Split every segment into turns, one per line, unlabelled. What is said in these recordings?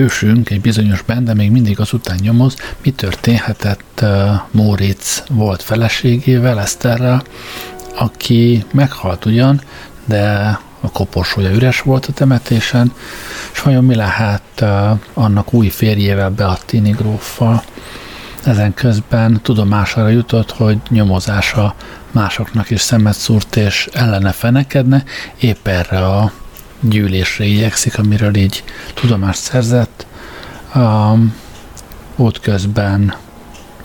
hősünk, egy bizonyos bende még mindig azután nyomoz, mi történhetett uh, Móricz volt feleségével, Eszterrel, aki meghalt ugyan, de a koporsója üres volt a temetésen, és vajon mi lehet uh, annak új férjével, Beattini gróffal. Ezen közben tudomására jutott, hogy nyomozása másoknak is szemet szúrt és ellene fenekedne, épp erre a gyűlésre igyekszik, amiről így tudomást szerzett. Um, útközben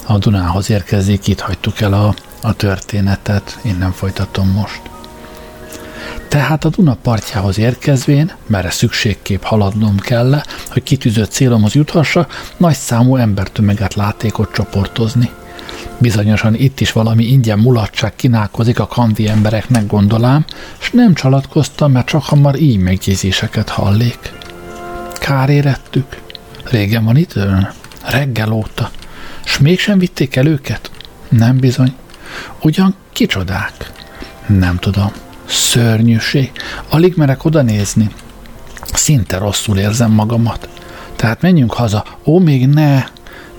a Dunához érkezik, itt hagytuk el a, a történetet, én nem folytatom most. Tehát a Duna partjához érkezvén, merre szükségkép haladnom kell, hogy kitűzött célomhoz juthassa, nagy számú embertömeget látékot csoportozni. Bizonyosan itt is valami ingyen mulatság kínálkozik a kandi embereknek gondolám, és nem csalatkoztam, mert csak hamar így megjegyzéseket hallék. Kár érettük. Régen van itt? Reggel óta. S mégsem vitték el őket? Nem bizony. Ugyan kicsodák? Nem tudom. Szörnyűség. Alig merek oda nézni. Szinte rosszul érzem magamat. Tehát menjünk haza. Ó, még ne!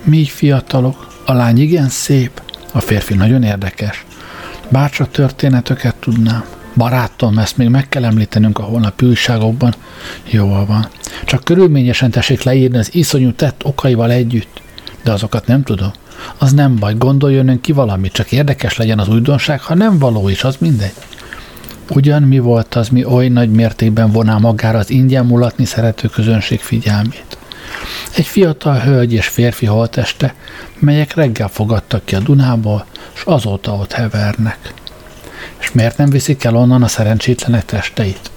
Mi fiatalok. A lány igen szép. A férfi nagyon érdekes. Bárcsak történeteket tudnám. Barátom, ezt még meg kell említenünk a holnap újságokban. Jól van. Csak körülményesen tessék leírni az iszonyú tett okaival együtt. De azokat nem tudom. Az nem baj, gondoljon ön ki valamit, csak érdekes legyen az újdonság, ha nem való is, az mindegy. Ugyan mi volt az, mi oly nagy mértékben voná magára az ingyen mulatni szerető közönség figyelmét? Egy fiatal hölgy és férfi holteste, melyek reggel fogadtak ki a Dunából, és azóta ott hevernek. És miért nem viszik el onnan a szerencsétlenek testeit?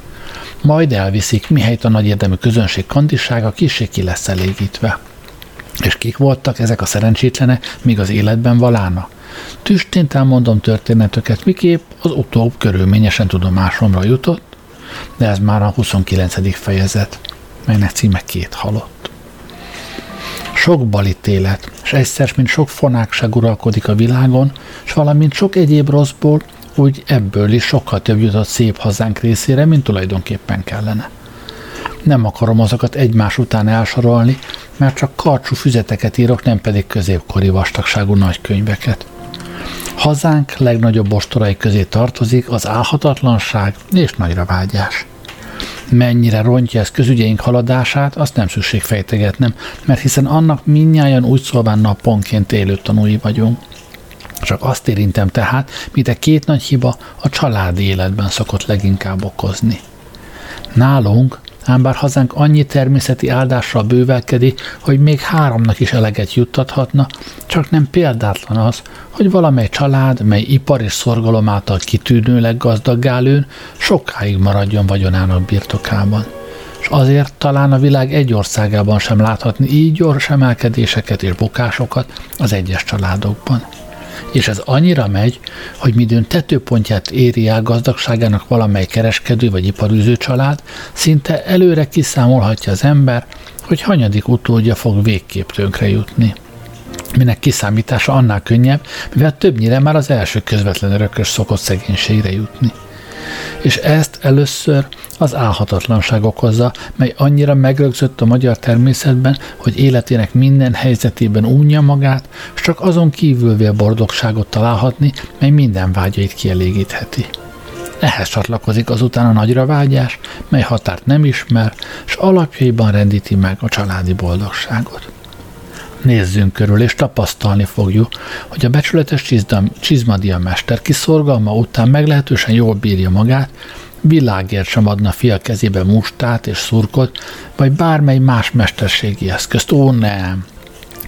Majd elviszik, mihelyt a nagy érdemű közönség kandisága kisé ki lesz elégítve. És kik voltak ezek a szerencsétlenek, míg az életben valána? Tüstént elmondom történeteket, miképp az utóbb körülményesen tudomásomra jutott, de ez már a 29. fejezet, melynek címe két halott. Sok balítélet, és egyszer, mint sok fonákság uralkodik a világon, és valamint sok egyéb rosszból, úgy ebből is sokkal több jutott szép hazánk részére, mint tulajdonképpen kellene. Nem akarom azokat egymás után elsorolni, mert csak karcsú füzeteket írok, nem pedig középkori vastagságú nagykönyveket. Hazánk legnagyobb ostorai közé tartozik az álhatatlanság és nagyra vágyás. Mennyire rontja ez közügyeink haladását, azt nem szükség fejtegetnem, mert hiszen annak minnyáján úgy szólván naponként élő tanúi vagyunk. Csak azt érintem tehát, mint a két nagy hiba a családi életben szokott leginkább okozni. Nálunk ám bár hazánk annyi természeti áldással bővelkedik, hogy még háromnak is eleget juttathatna, csak nem példátlan az, hogy valamely család, mely ipar és szorgalom által kitűnőleg gazdaggá lőn, sokáig maradjon vagyonának birtokában. És azért talán a világ egy országában sem láthatni így gyors emelkedéseket és bukásokat az egyes családokban és ez annyira megy, hogy midőn tetőpontját éri el gazdagságának valamely kereskedő vagy iparűző család, szinte előre kiszámolhatja az ember, hogy hanyadik utódja fog végképp tönkre jutni. Minek kiszámítása annál könnyebb, mivel többnyire már az első közvetlen örökös szokott szegénységre jutni és ezt először az álhatatlanság okozza, mely annyira megrögzött a magyar természetben, hogy életének minden helyzetében unja magát, és csak azon kívül vél boldogságot találhatni, mely minden vágyait kielégítheti. Ehhez csatlakozik azután a nagyra vágyás, mely határt nem ismer, és alapjaiban rendíti meg a családi boldogságot. Nézzünk körül, és tapasztalni fogjuk, hogy a becsületes csizmadia mester kiszorgalma után meglehetősen jól bírja magát, világért sem adna fia kezébe mustát és szurkot, vagy bármely más mesterségi eszközt. Ó, nem!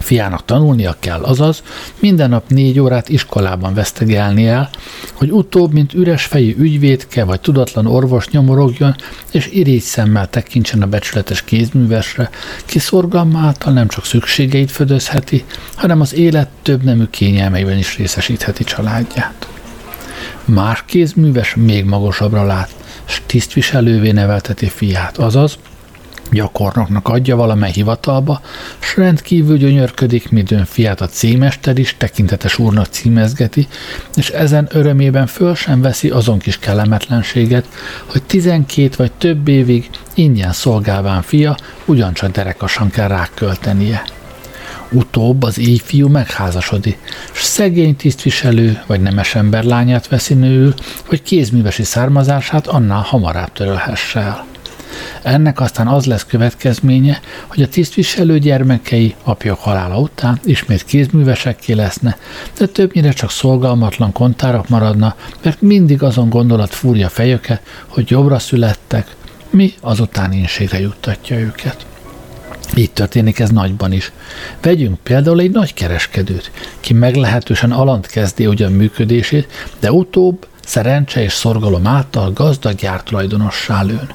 Fiának tanulnia kell, azaz minden nap négy órát iskolában vesztegelni el, hogy utóbb, mint üres fejű ügyvédke vagy tudatlan orvos nyomorogjon, és irigy szemmel tekintsen a becsületes kézművesre, ki szorgalma által nem csak szükségeit födözheti, hanem az élet több nemű kényelmeiben is részesítheti családját. Más kézműves még magasabbra lát, s tisztviselővé nevelteti fiát, azaz gyakornoknak adja valamely hivatalba, s rendkívül gyönyörködik, midőn fiát a címester is tekintetes úrnak címezgeti, és ezen örömében föl sem veszi azon kis kellemetlenséget, hogy tizenkét vagy több évig ingyen szolgálván fia ugyancsak derekasan kell ráköltenie. Utóbb az így megházasodik, s szegény tisztviselő vagy nemes ember lányát veszi nőül, hogy kézművesi származását annál hamarabb törölhesse el. Ennek aztán az lesz következménye, hogy a tisztviselő gyermekei apja halála után ismét kézművesekké leszne, de többnyire csak szolgalmatlan kontárok maradna, mert mindig azon gondolat fúrja fejüket, hogy jobbra születtek, mi azután inségre juttatja őket. Így történik ez nagyban is. Vegyünk például egy nagy kereskedőt, ki meglehetősen alant kezdi ugyan működését, de utóbb szerencse és szorgalom által gazdag gyártulajdonossá lőn.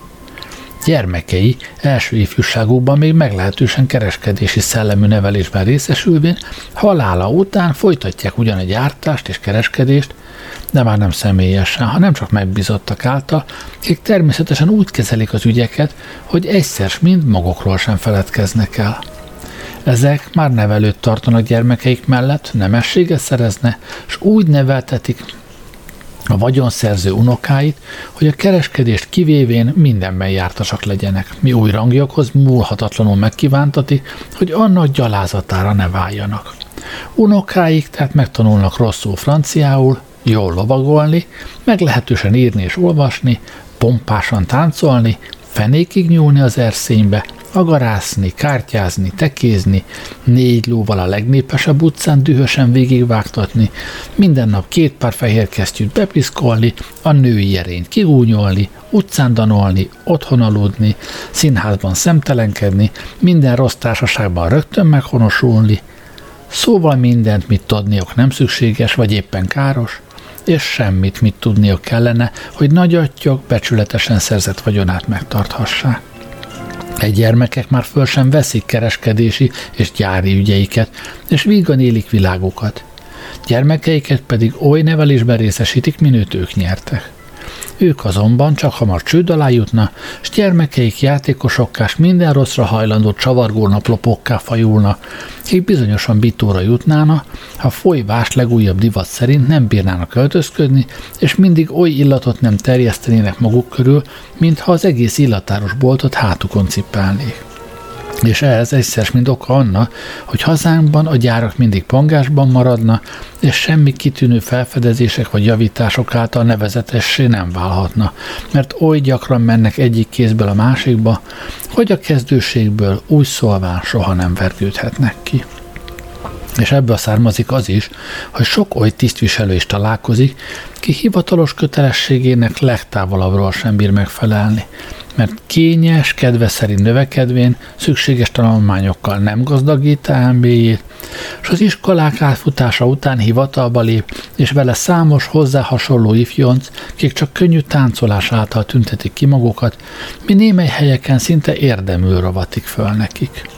Gyermekei első ifjúságukban még meglehetősen kereskedési szellemű nevelésben részesülvén, halála után folytatják ugyan a gyártást és kereskedést, de már nem személyesen, hanem csak megbizottak által, akik természetesen úgy kezelik az ügyeket, hogy egyszer mind magukról sem feledkeznek el. Ezek már nevelőt tartanak gyermekeik mellett, nemességet szerezne, és úgy neveltetik a vagyonszerző unokáit, hogy a kereskedést kivévén mindenben jártasak legyenek, mi új rangjokhoz múlhatatlanul megkívántatik, hogy annak gyalázatára ne váljanak. Unokáik tehát megtanulnak rosszul franciául, jól lovagolni, meglehetősen írni és olvasni, pompásan táncolni, fenékig nyúlni az erszénybe, agarászni, kártyázni, tekézni, négy lóval a legnépesebb utcán dühösen végigvágtatni, minden nap két pár fehér kesztyűt bepiszkolni, a női erényt kigúnyolni, utcán danolni, otthon aludni, színházban szemtelenkedni, minden rossz társaságban rögtön meghonosulni, szóval mindent, mit tudniok nem szükséges, vagy éppen káros, és semmit, mit tudniok kellene, hogy nagyattyok becsületesen szerzett vagyonát megtarthassák. Egy gyermekek már föl sem veszik kereskedési és gyári ügyeiket, és vígan élik világukat. Gyermekeiket pedig oly nevelésben részesítik, minőt ők nyertek. Ők azonban csak hamar csőd alá jutna, s gyermekeik játékosokká minden rosszra hajlandó csavargó naplopokká fajulna, akik bizonyosan bitóra jutnána, ha folyvás legújabb divat szerint nem bírnának öltözködni, és mindig oly illatot nem terjesztenének maguk körül, mintha az egész illatáros boltot hátukon cipelnék. És ehhez egyszer mind oka anna, hogy hazánkban a gyárak mindig pangásban maradna, és semmi kitűnő felfedezések vagy javítások által nevezetessé nem válhatna, mert oly gyakran mennek egyik kézből a másikba, hogy a kezdőségből úgy szólván soha nem vergődhetnek ki. És ebből származik az is, hogy sok oly tisztviselő is találkozik, ki hivatalos kötelességének legtávolabbról sem bír megfelelni, mert kényes, kedve szerint növekedvén szükséges tanulmányokkal nem gazdagít MB-jét, és az iskolák átfutása után hivatalba lép, és vele számos hozzá hasonló ifjonc, kik csak könnyű táncolás által tüntetik ki magukat, mi némely helyeken szinte érdemül rovatik föl nekik.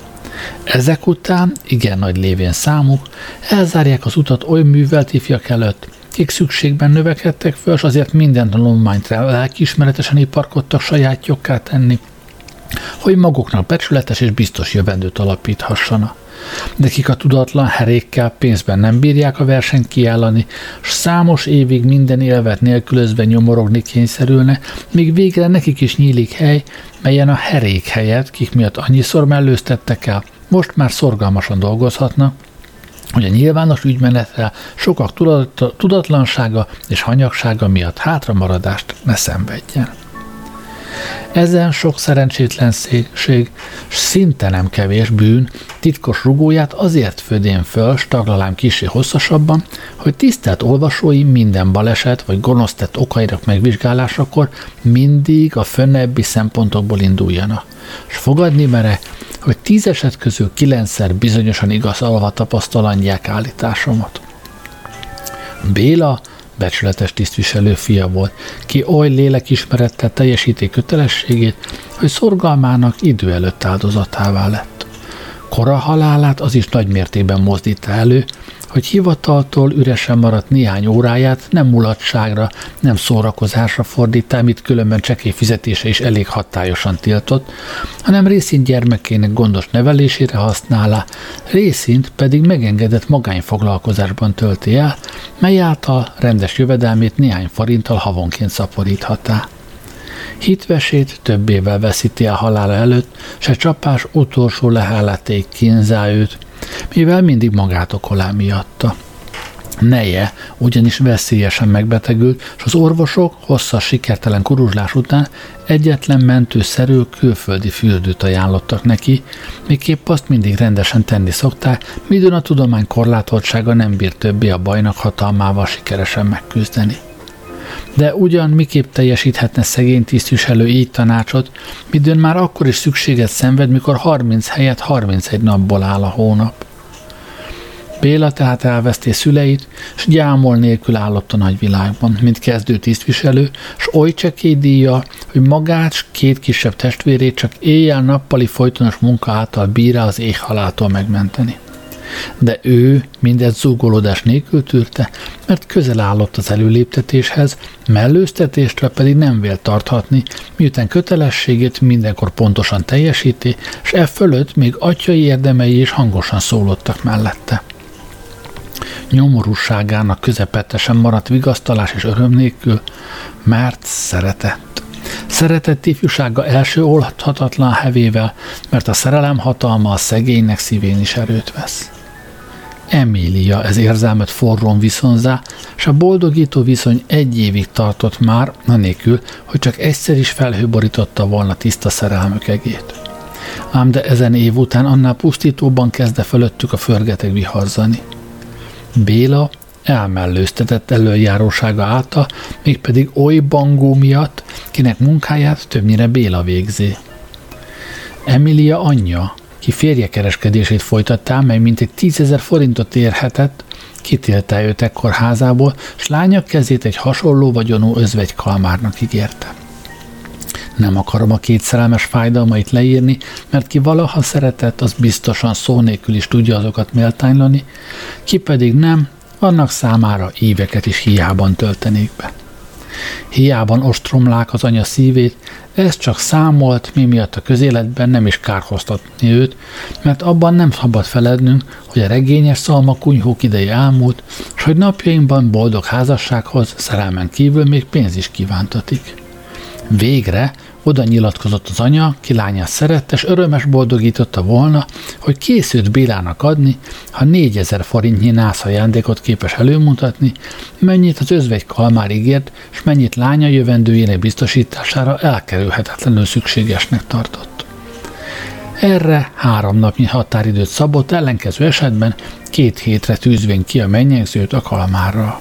Ezek után, igen nagy lévén számuk, elzárják az utat oly művelt ifjak előtt, kik szükségben növekedtek föl, és azért minden tanulmányt lelkiismeretesen iparkodtak sajátjokká tenni, hogy maguknak becsületes és biztos jövendőt alapíthassanak. De kik a tudatlan herékkel pénzben nem bírják a versenyt kiállani, s számos évig minden élvet nélkülözve nyomorogni kényszerülne, míg végre nekik is nyílik hely, melyen a herék helyett, kik miatt annyiszor mellőztettek el, most már szorgalmasan dolgozhatnak, hogy a nyilvános ügymenetre sokak tudatlansága és hanyagsága miatt hátramaradást ne szenvedjen. Ezen sok szerencsétlenség, szinte nem kevés bűn titkos rugóját azért födén föl, staglalám kisé hosszasabban, hogy tisztelt olvasói minden baleset vagy gonosztett okairak megvizsgálásakor mindig a fönnebbi szempontokból induljanak, és fogadni mere, hogy tíz eset közül kilencszer bizonyosan igazolva tapasztalandják állításomat. Béla becsületes tisztviselő fia volt, ki oly lélekismerettel teljesíti kötelességét, hogy szorgalmának idő előtt áldozatává lett. Kora halálát az is nagy mértékben mozdítta elő, hogy hivataltól üresen maradt néhány óráját nem mulatságra, nem szórakozásra fordítá, mit különben csekély fizetése is elég hatályosan tiltott, hanem részint gyermekének gondos nevelésére használá, részint pedig megengedett magányfoglalkozásban tölti el, mely által rendes jövedelmét néhány forinttal havonként szaporíthatá. Hitvesét több évvel veszíti a halála előtt, se csapás utolsó lehállaték kínzá őt, mivel mindig magát okolá miatta. Neje ugyanis veszélyesen megbetegült, és az orvosok hosszas sikertelen kuruzslás után egyetlen mentőszerű külföldi fürdőt ajánlottak neki, miképp azt mindig rendesen tenni szokták, midőn a tudomány korlátoltsága nem bír többé a bajnak hatalmával sikeresen megküzdeni. De ugyan miképp teljesíthetne szegény tisztviselő így tanácsot, midőn már akkor is szükséget szenved, mikor 30 helyett 31 napból áll a hónap. Béla tehát elveszté szüleit, és gyámol nélkül állott a nagyvilágban, mint kezdő tisztviselő, s oly csekély díja, hogy magát s két kisebb testvérét csak éjjel-nappali folytonos munka által bírá az éhhaláltól megmenteni. De ő mindezt zúgolódás nélkül tűrte, mert közel állott az előléptetéshez, mellőztetésre pedig nem vélt tarthatni, miután kötelességét mindenkor pontosan teljesíti, és e fölött még atyai érdemei is hangosan szólottak mellette nyomorúságának közepette maradt vigasztalás és öröm nélkül, mert szeretett. Szeretett ifjúsága első oldhatatlan hevével, mert a szerelem hatalma a szegénynek szívén is erőt vesz. Emília ez érzelmet forrón viszonzá, és a boldogító viszony egy évig tartott már, anélkül, hogy csak egyszer is felhőborította volna tiszta szerelmük egét. Ám de ezen év után annál pusztítóban kezdte fölöttük a förgeteg viharzani. Béla elmellőztetett előjárósága által, mégpedig oly bangó miatt, kinek munkáját többnyire Béla végzi. Emilia anyja, ki férjekereskedését folytatta, mely mintegy tízezer forintot érhetett, kitélte őt ekkor házából, s lánya kezét egy hasonló vagyonú özvegy kalmárnak ígérte. Nem akarom a két szerelmes fájdalmait leírni, mert ki valaha szeretett, az biztosan szó nélkül is tudja azokat méltánylani, ki pedig nem, annak számára éveket is hiában töltenék be. Hiában ostromlák az anya szívét, ez csak számolt, mi miatt a közéletben nem is kárhoztatni őt, mert abban nem szabad felednünk, hogy a regényes szalma kunyhók ideje elmúlt, és hogy napjainkban boldog házassághoz szerelmen kívül még pénz is kívántatik. Végre oda nyilatkozott az anya, ki lányát szerette, és örömes boldogította volna, hogy készült Bélának adni, ha négyezer forintnyi nász ajándékot képes előmutatni, mennyit az özvegy kalmár ígért, és mennyit lánya jövendőjének biztosítására elkerülhetetlenül szükségesnek tartott. Erre három napnyi határidőt szabott, ellenkező esetben két hétre tűzvén ki a mennyegzőt a kalmárral.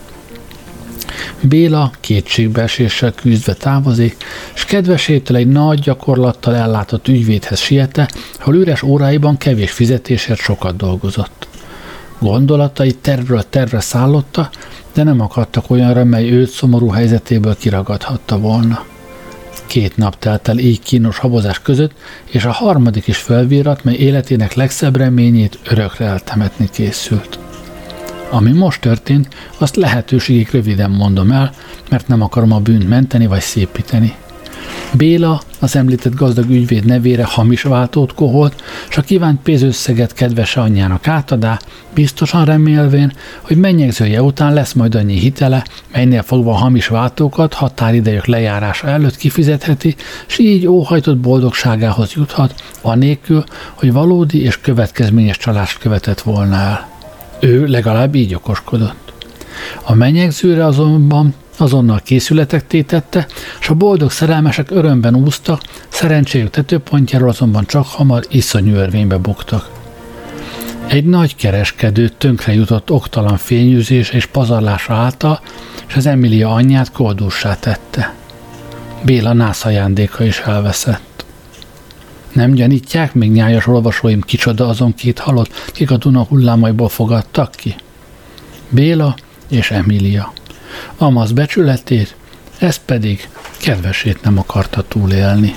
Béla kétségbeeséssel küzdve távozik, és kedvesétől egy nagy gyakorlattal ellátott ügyvédhez siete, ahol üres óráiban kevés fizetésért sokat dolgozott. Gondolatai tervről tervre szállotta, de nem akadtak olyanra, mely őt szomorú helyzetéből kiragadhatta volna. Két nap telt el így kínos habozás között, és a harmadik is felvírat, mely életének legszebb reményét örökre eltemetni készült. Ami most történt, azt lehetőségig röviden mondom el, mert nem akarom a bűnt menteni vagy szépíteni. Béla az említett gazdag ügyvéd nevére hamis váltót koholt, és a kívánt pénzösszeget kedvese anyjának átadá, biztosan remélvén, hogy mennyegzője után lesz majd annyi hitele, melynél fogva a hamis váltókat határidejök lejárása előtt kifizetheti, és így óhajtott boldogságához juthat, anélkül, hogy valódi és következményes csalást követett volna el. Ő legalább így okoskodott. A menyegzőre azonban azonnal készületek tétette, és a boldog szerelmesek örömben úsztak, szerencséjük tetőpontjáról azonban csak hamar iszonyú örvénybe buktak. Egy nagy kereskedő tönkre jutott oktalan fényűzés és pazarlása által, és az Emilia anyját koldússá tette. Béla nász ajándéka is elveszett. Nem gyanítják még nyájas olvasóim kicsoda azon két halott, kik a Duna hullámaiból fogadtak ki? Béla és Emília. Amaz becsületét, ez pedig kedvesét nem akarta túlélni.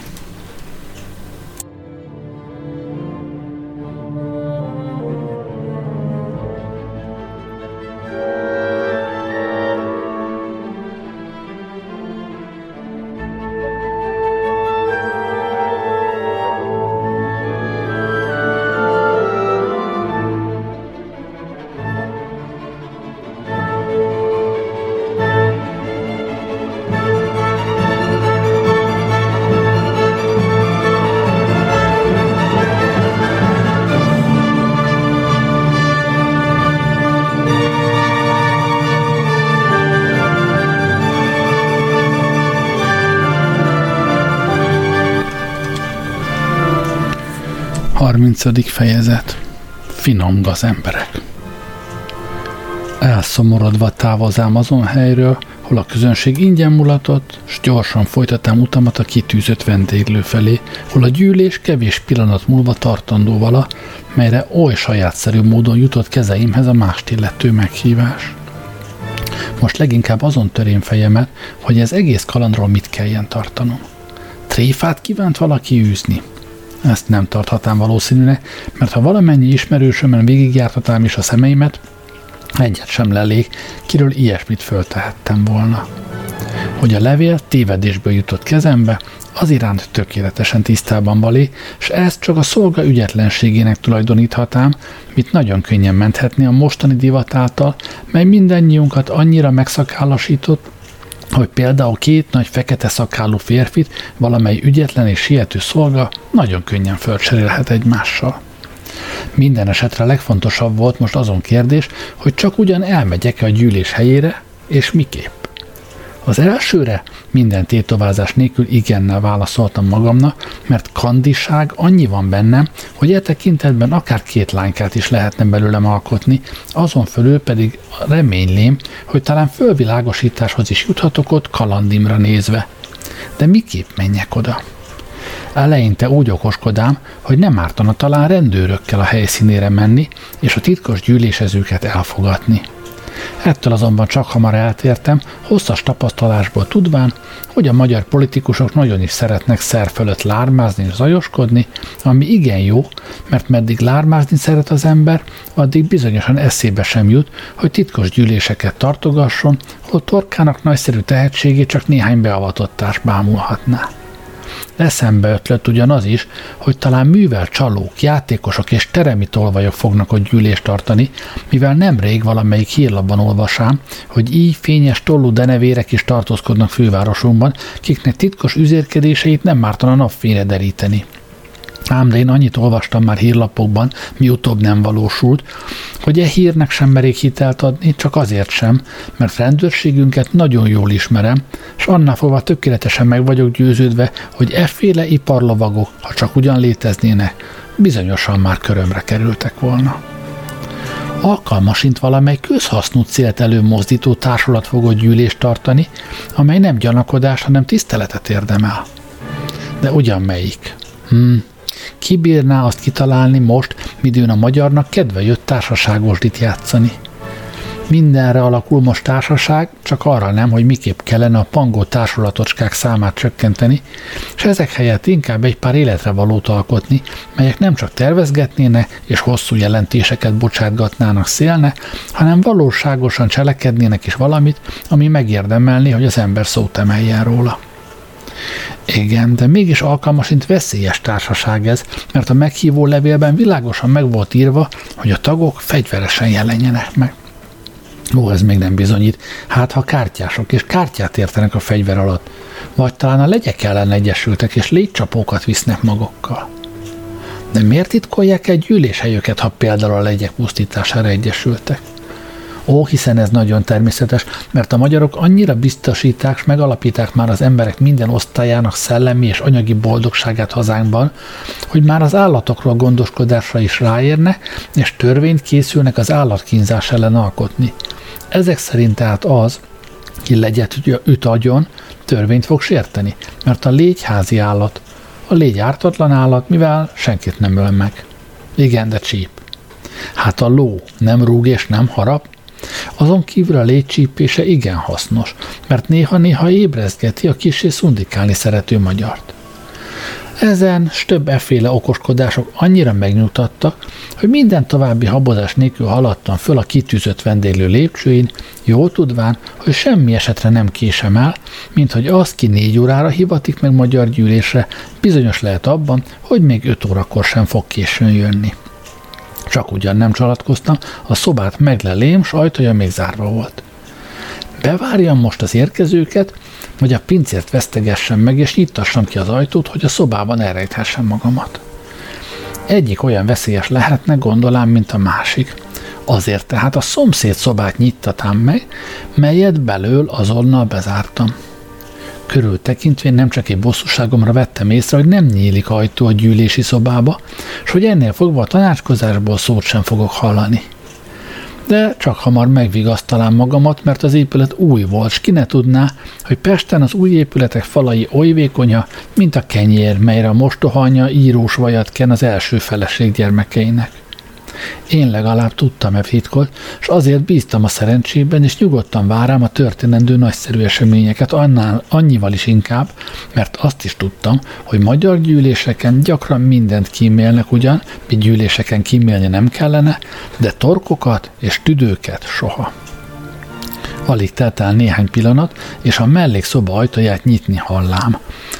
30. fejezet Finom gaz emberek Elszomorodva távozám azon helyről, hol a közönség ingyen mulatott, s gyorsan folytatám utamat a kitűzött vendéglő felé, hol a gyűlés kevés pillanat múlva tartandó vala, melyre oly sajátszerű módon jutott kezeimhez a mást illető meghívás. Most leginkább azon törém fejemet, hogy ez egész kalandról mit kelljen tartanom. Tréfát kívánt valaki űzni? Ezt nem tarthatám valószínűnek, mert ha valamennyi ismerősömön végigjártatám is a szemeimet, egyet sem lelég, kiről ilyesmit föltehettem volna. Hogy a levél tévedésből jutott kezembe, az iránt tökéletesen tisztában valé, és ezt csak a szolga ügyetlenségének tulajdoníthatám, mit nagyon könnyen menthetni a mostani divat által, mely mindannyiunkat annyira megszakállasított, hogy például két nagy fekete szakálú férfit valamely ügyetlen és siető szolga nagyon könnyen fölcserélhet egymással. Minden esetre legfontosabb volt most azon kérdés, hogy csak ugyan elmegyek-e a gyűlés helyére, és miképp. Az elsőre minden tétovázás nélkül igennel válaszoltam magamnak, mert kandiság annyi van bennem, hogy e tekintetben akár két lánykát is lehetne belőlem alkotni, azon fölül pedig reménylém, hogy talán fölvilágosításhoz is juthatok ott kalandimra nézve. De miképp menjek oda? Eleinte úgy okoskodám, hogy nem ártana talán rendőrökkel a helyszínére menni, és a titkos gyűlésezőket elfogatni. Ettől azonban csak hamar eltértem, hosszas tapasztalásból tudván, hogy a magyar politikusok nagyon is szeretnek szer fölött lármázni és zajoskodni, ami igen jó, mert meddig lármázni szeret az ember, addig bizonyosan eszébe sem jut, hogy titkos gyűléseket tartogasson, hol torkának nagyszerű tehetségét csak néhány beavatottás bámulhatná. Eszembe ötlött ugyanaz is, hogy talán művel csalók, játékosok és teremi tolvajok fognak ott gyűlést tartani, mivel nemrég valamelyik hírlapban olvasám, hogy így fényes tollú denevérek is tartózkodnak fővárosunkban, kiknek titkos üzérkedéseit nem mártana napfényre deríteni. Ám de én annyit olvastam már hírlapokban, mi utóbb nem valósult, hogy e hírnek sem merék hitelt adni, csak azért sem, mert rendőrségünket nagyon jól ismerem, és annál fogva tökéletesen meg vagyok győződve, hogy efféle iparlovagok, ha csak ugyan léteznének, bizonyosan már körömre kerültek volna. Alkalmasint valamely közhasznú célt előmozdító társulat fogott gyűlést tartani, amely nem gyanakodás, hanem tiszteletet érdemel. De ugyan melyik? Hmm, ki bírná azt kitalálni most, midőn a magyarnak kedve jött társaságosdit játszani? Mindenre alakul most társaság, csak arra nem, hogy miképp kellene a pangó társulatocskák számát csökkenteni, és ezek helyett inkább egy pár életre valót alkotni, melyek nem csak tervezgetnének és hosszú jelentéseket bocsátgatnának szélne, hanem valóságosan cselekednének is valamit, ami megérdemelni, hogy az ember szót emeljen róla. Igen, de mégis alkalmasint veszélyes társaság ez, mert a meghívó levélben világosan meg volt írva, hogy a tagok fegyveresen jelenjenek meg. Ó, ez még nem bizonyít. Hát, ha kártyások és kártyát értenek a fegyver alatt, vagy talán a legyek ellen egyesültek és légycsapókat visznek magukkal. De miért titkolják egy gyűléshelyüket, ha például a legyek pusztítására egyesültek? Ó, hiszen ez nagyon természetes, mert a magyarok annyira biztosíták és megalapíták már az emberek minden osztályának szellemi és anyagi boldogságát hazánkban, hogy már az állatokról gondoskodásra is ráérne, és törvényt készülnek az állatkínzás ellen alkotni. Ezek szerint tehát az, ki legyet üt agyon, törvényt fog sérteni, mert a légy házi állat. A légy ártatlan állat, mivel senkit nem öl meg. Igen, de csíp. Hát a ló nem rúg és nem harap, azon kívül a légycsípése igen hasznos, mert néha-néha ébrezgeti a kisé szundikálni szerető magyart. Ezen s több efféle okoskodások annyira megnyugtattak, hogy minden további habozás nélkül haladtam föl a kitűzött vendéglő lépcsőin, jól tudván, hogy semmi esetre nem késem el, mint hogy az, ki négy órára hivatik meg magyar gyűlésre, bizonyos lehet abban, hogy még öt órakor sem fog későn jönni. Csak ugyan nem csalatkoztam, a szobát meglelém, s ajtaja még zárva volt. Bevárjam most az érkezőket, vagy a pincért vesztegessem meg, és nyitassam ki az ajtót, hogy a szobában elrejthessem magamat. Egyik olyan veszélyes lehetne, gondolám, mint a másik. Azért tehát a szomszéd szobát nyittatám meg, melyet belől azonnal bezártam. Körül tekintve nem csak egy bosszúságomra vettem észre, hogy nem nyílik ajtó a gyűlési szobába, és hogy ennél fogva a tanácskozásból szót sem fogok hallani de csak hamar megvigasztalám magamat, mert az épület új volt, s ki ne tudná, hogy Pesten az új épületek falai oly vékonya, mint a kenyér, melyre a mostohanya írós vajat ken az első feleség gyermekeinek. Én legalább tudtam-e titkot, és azért bíztam a szerencsében, és nyugodtan várám a történendő nagyszerű eseményeket annál, annyival is inkább, mert azt is tudtam, hogy magyar gyűléseken gyakran mindent kímélnek ugyan, mi gyűléseken kímélni nem kellene, de torkokat és tüdőket soha. Alig telt el néhány pillanat, és a mellékszoba ajtaját nyitni hallám.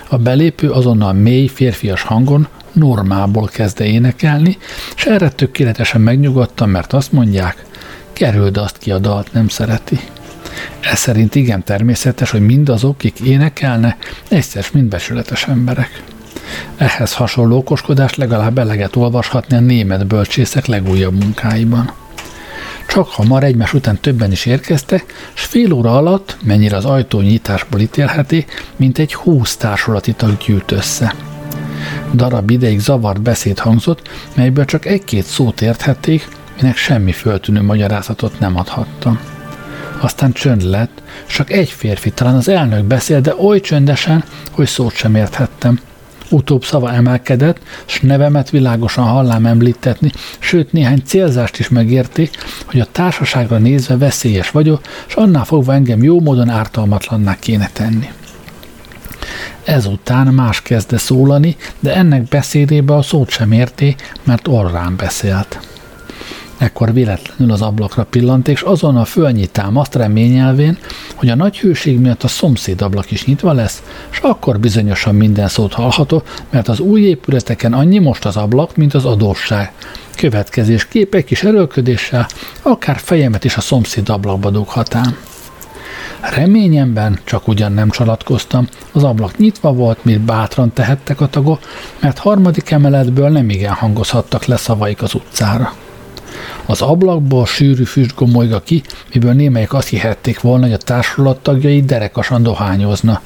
A belépő azonnal mély, férfias hangon normából kezdte énekelni, és erre tökéletesen megnyugodtam, mert azt mondják, kerüld azt ki a dalt, nem szereti. Ez szerint igen természetes, hogy mindazok, akik énekelnek, egyszer mind becsületes emberek. Ehhez hasonló okoskodást legalább eleget olvashatni a német bölcsészek legújabb munkáiban. Csak hamar egymás után többen is érkeztek, s fél óra alatt, mennyire az ajtó nyitásból ítélheti, mint egy húsz társulati tag gyűlt össze – Darab ideig zavart beszéd hangzott, melyből csak egy-két szót érthették, minek semmi föltűnő magyarázatot nem adhattam. Aztán csönd lett, csak egy férfi, talán az elnök beszél, de oly csöndesen, hogy szót sem érthettem. Utóbb szava emelkedett, s nevemet világosan hallám említetni, sőt néhány célzást is megérti, hogy a társaságra nézve veszélyes vagyok, és annál fogva engem jó módon ártalmatlanná kéne tenni. Ezután más kezdte szólani, de ennek beszédébe a szót sem érté, mert orrán beszélt. Ekkor véletlenül az ablakra pillant, és azonnal fölnyitám azt reményelvén, hogy a nagy hőség miatt a szomszéd ablak is nyitva lesz, és akkor bizonyosan minden szót hallható, mert az új épületeken annyi most az ablak, mint az adósság. Következés képek is erőlködéssel, akár fejemet is a szomszéd ablakba dughatám. Reményemben csak ugyan nem csalatkoztam, az ablak nyitva volt, mint bátran tehettek a tagok, mert harmadik emeletből nem igen hangozhattak le szavaik az utcára. Az ablakból sűrű füst gomolyga ki, miből némelyek azt hihették volna, hogy a társulat tagjai derekasan dohányozna.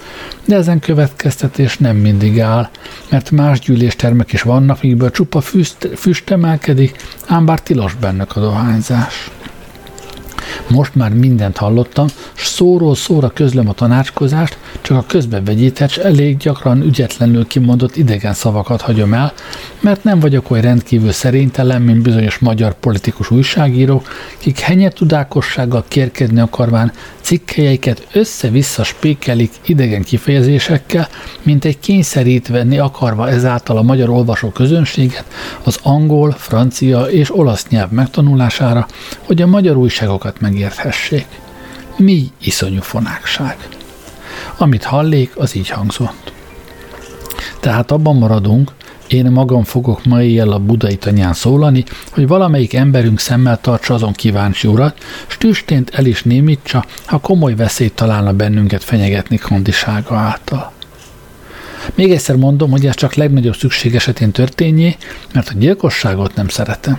De ezen következtetés nem mindig áll, mert más gyűléstermek is vannak, mikből csupa füst, füst emelkedik, ám bár tilos bennük a dohányzás. Most már mindent hallottam, s szóról szóra közlöm a tanácskozást, csak a közbevegyített, elég gyakran ügyetlenül kimondott idegen szavakat hagyom el, mert nem vagyok olyan rendkívül szerénytelen, mint bizonyos magyar politikus újságírók, kik henyetudákossággal kérkedni akarván cikkelyeiket össze-vissza spékelik idegen kifejezésekkel, mint egy kényszerítvenni akarva ezáltal a magyar olvasó közönséget az angol, francia és olasz nyelv megtanulására, hogy a magyar újságokat megérthessék. Mi iszonyú fonákság. Amit hallék, az így hangzott. Tehát abban maradunk, én magam fogok ma éjjel a budai tanyán szólani, hogy valamelyik emberünk szemmel tartsa azon kíváncsi urat, s tüstént el is némítsa, ha komoly veszélyt találna bennünket fenyegetni kondisága által. Még egyszer mondom, hogy ez csak legnagyobb szükség esetén történjé, mert a gyilkosságot nem szeretem.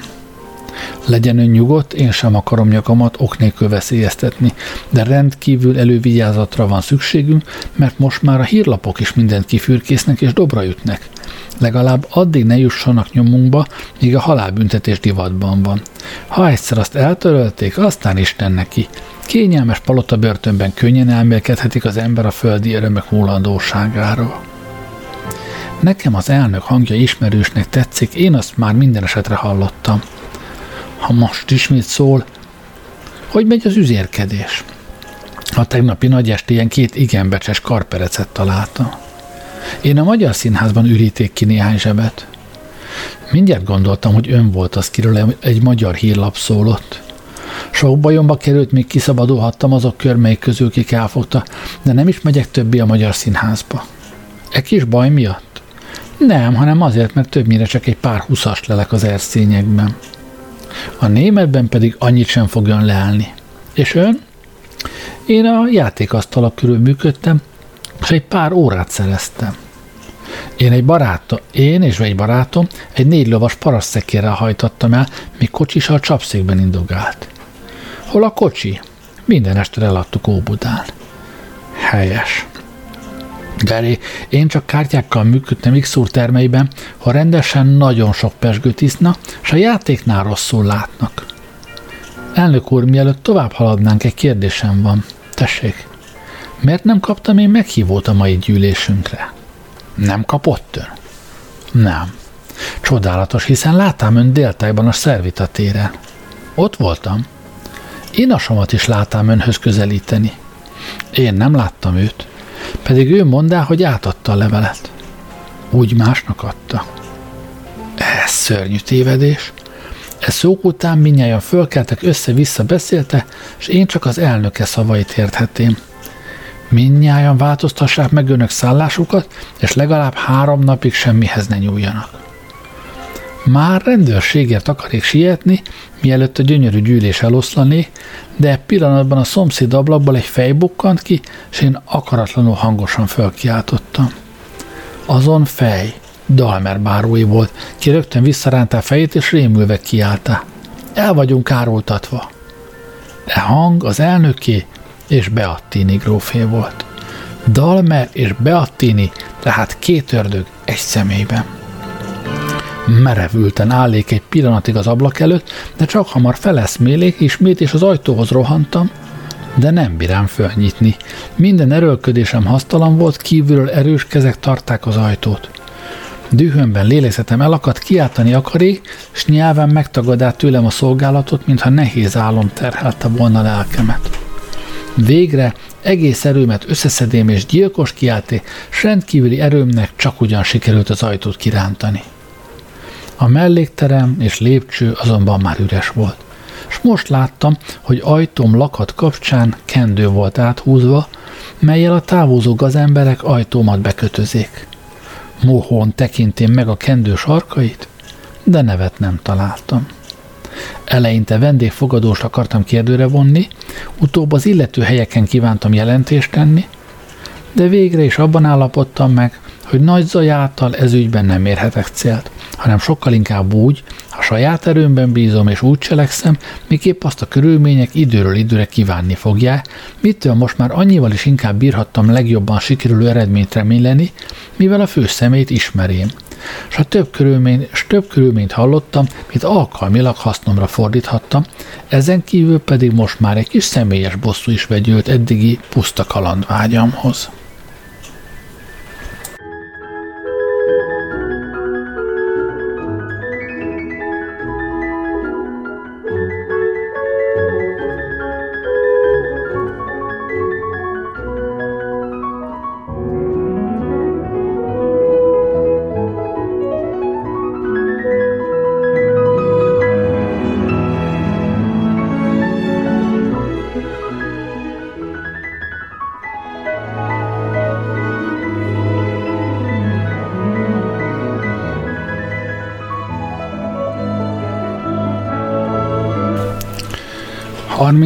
Legyen ön nyugodt, én sem akarom nyakamat ok nélkül veszélyeztetni, de rendkívül elővigyázatra van szükségünk, mert most már a hírlapok is mindent kifürkésznek és dobra ütnek. Legalább addig ne jussanak nyomunkba, míg a halálbüntetés divatban van. Ha egyszer azt eltörölték, aztán Isten neki. Kényelmes palota börtönben könnyen elmélkedhetik az ember a földi örömök múlandóságáról. Nekem az elnök hangja ismerősnek tetszik, én azt már minden esetre hallottam ha most ismét szól, hogy megy az üzérkedés. A tegnapi nagy estélyen két igen becses karperecet találta. Én a Magyar Színházban üríték ki néhány zsebet. Mindjárt gondoltam, hogy ön volt az, kiről egy magyar hírlap szólott. Sok bajomba került, még kiszabadulhattam azok körmeik közül, kik elfogta, de nem is megyek többé a Magyar Színházba. E kis baj miatt? Nem, hanem azért, mert többnyire csak egy pár huszast lelek az erszényekben a németben pedig annyit sem fogjon leállni. És ön? Én a játékasztalak körül működtem, és egy pár órát szereztem. Én egy barátom, én és egy barátom egy négy lovas parasztszekérrel hajtottam el, míg kocsisa a csapszékben indogált. Hol a kocsi? Minden este eladtuk Óbudán. Helyes. Gary, én csak kártyákkal működtem x termeiben, ha rendesen nagyon sok pesgőt iszna, és a játéknál rosszul látnak. Elnök úr, mielőtt tovább haladnánk, egy kérdésem van. Tessék, miért nem kaptam én meghívót a mai gyűlésünkre? Nem kapott ön? Nem. Csodálatos, hiszen láttam ön déltájban a szervita téren. Ott voltam. Én a samat is láttam önhöz közelíteni. Én nem láttam őt, pedig ő mondá, hogy átadta a levelet. Úgy másnak adta. Ez szörnyű tévedés. E szók után minnyáján fölkeltek, össze-vissza beszélte, és én csak az elnöke szavait érthetém. Minnyáján változtassák meg önök szállásukat, és legalább három napig semmihez ne nyúljanak. Már rendőrségért akarék sietni, mielőtt a gyönyörű gyűlés eloszlané, de pillanatban a szomszéd ablakból egy fej bukkant ki, és én akaratlanul hangosan fölkiáltottam. Azon fej, Dalmer bárói volt, ki rögtön visszaránta a fejét, és rémülve kiállta. El vagyunk árultatva. De hang az elnöké és Beattini grófé volt. Dalmer és Beattini, tehát két ördög egy személyben. Merevülten állék egy pillanatig az ablak előtt, de csak hamar feleszmélék, ismét és az ajtóhoz rohantam, de nem bírám fölnyitni. Minden erőlködésem hasztalan volt, kívülről erős kezek tarták az ajtót. Dühömben lélegzetem elakadt, kiáltani akarék, s nyelven megtagadá tőlem a szolgálatot, mintha nehéz álom terhelte volna lelkemet. Végre egész erőmet összeszedém és gyilkos kiálté, s rendkívüli erőmnek csak ugyan sikerült az ajtót kirántani. A mellékterem és lépcső azonban már üres volt. És most láttam, hogy ajtóm lakat kapcsán kendő volt áthúzva, melyel a távozó gazemberek ajtómat bekötözék. Mohón tekintém meg a kendő sarkait, de nevet nem találtam. Eleinte vendégfogadóst akartam kérdőre vonni, utóbb az illető helyeken kívántam jelentést tenni, de végre is abban állapodtam meg, hogy nagy zaj által ez ügyben nem érhetek célt, hanem sokkal inkább úgy, ha saját erőmben bízom és úgy cselekszem, miképp azt a körülmények időről időre kívánni fogják, mitől most már annyival is inkább bírhattam legjobban sikerülő eredményt reméleni, mivel a fő szemét ismerém. És ha több, körülmény, és több körülményt hallottam, mint alkalmilag hasznomra fordíthattam, ezen kívül pedig most már egy kis személyes bosszú is vegyült eddigi puszta kalandvágyamhoz.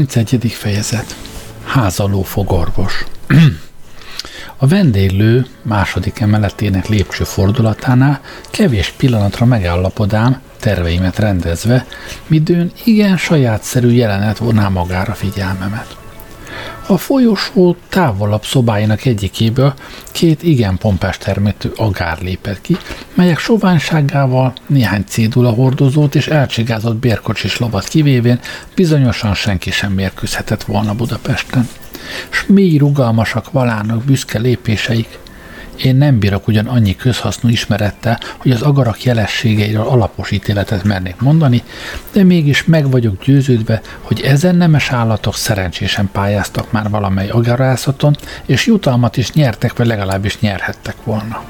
31. fejezet Házaló fogorvos A vendéglő második emeletének lépcső fordulatánál kevés pillanatra megállapodám, terveimet rendezve, midőn igen sajátszerű jelenet voná magára figyelmemet. A folyosó távolabb szobáinak egyikéből két igen pompás termetű agár lépett ki, melyek soványságával néhány cédula hordozót és elcsigázott bérkocsis lovat kivévén bizonyosan senki sem mérkőzhetett volna Budapesten. S mély rugalmasak valának büszke lépéseik, én nem bírok ugyan annyi közhasznú ismerettel, hogy az agarak jelességeiről alapos ítéletet mernék mondani, de mégis meg vagyok győződve, hogy ezen nemes állatok szerencsésen pályáztak már valamely agarászaton, és jutalmat is nyertek, vagy legalábbis nyerhettek volna.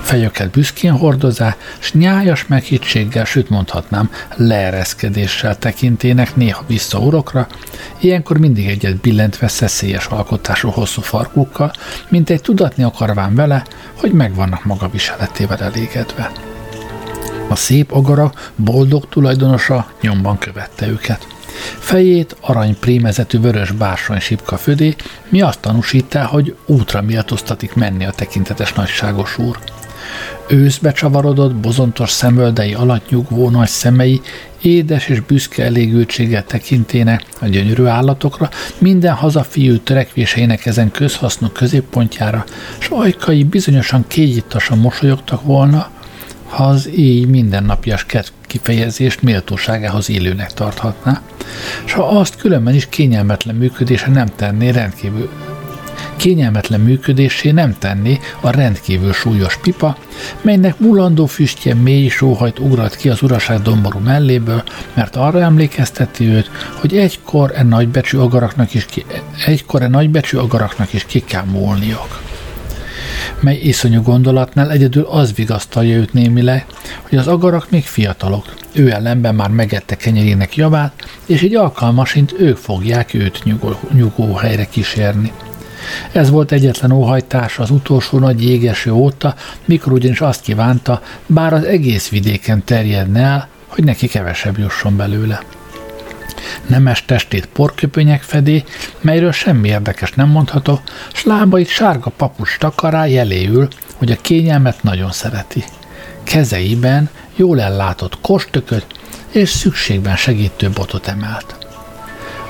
Fejöket büszkén hordozá, s nyájas meghittséggel, sőt mondhatnám, leereszkedéssel tekintének néha vissza urokra, ilyenkor mindig egyet billentve szeszélyes alkotású hosszú farkukkal, mint egy tudatni akarván vele, hogy megvannak maga viseletével elégedve. A szép agara boldog tulajdonosa nyomban követte őket. Fejét arany prémezetű vörös bársony sipka födé, mi azt tanúsítá, hogy útra méltóztatik menni a tekintetes nagyságos úr. Őszbe csavarodott, bozontos szemöldei alatt nyugvó nagy szemei édes és büszke elégültséggel tekintének a gyönyörű állatokra, minden hazafiú törekvéseinek ezen közhasznú középpontjára, s ajkai bizonyosan kégyítasan mosolyogtak volna, ha az így mindennapjas kifejezést méltóságához illőnek tarthatná, és ha azt különben is kényelmetlen működése nem tenné rendkívül kényelmetlen működésé nem tenni a rendkívül súlyos pipa, melynek mulandó füstje mély sóhajt ugrat ki az uraság domború melléből, mert arra emlékezteti őt, hogy egykor e nagybecsű agaraknak is ki, egykor e nagybecsű agaraknak is ki kell múlniok mely iszonyú gondolatnál egyedül az vigasztalja őt némileg, hogy az agarak még fiatalok, ő ellenben már megette kenyerének javát, és így alkalmasint ők fogják őt nyugó, nyugó helyre kísérni. Ez volt egyetlen óhajtás az utolsó nagy jégeső óta, mikor ugyanis azt kívánta, bár az egész vidéken terjedne el, hogy neki kevesebb jusson belőle. Nemes testét porköpönyek fedé, melyről semmi érdekes nem mondható, s lábait sárga papucs takará jeléül, hogy a kényelmet nagyon szereti. Kezeiben jól ellátott kostököt és szükségben segítő botot emelt.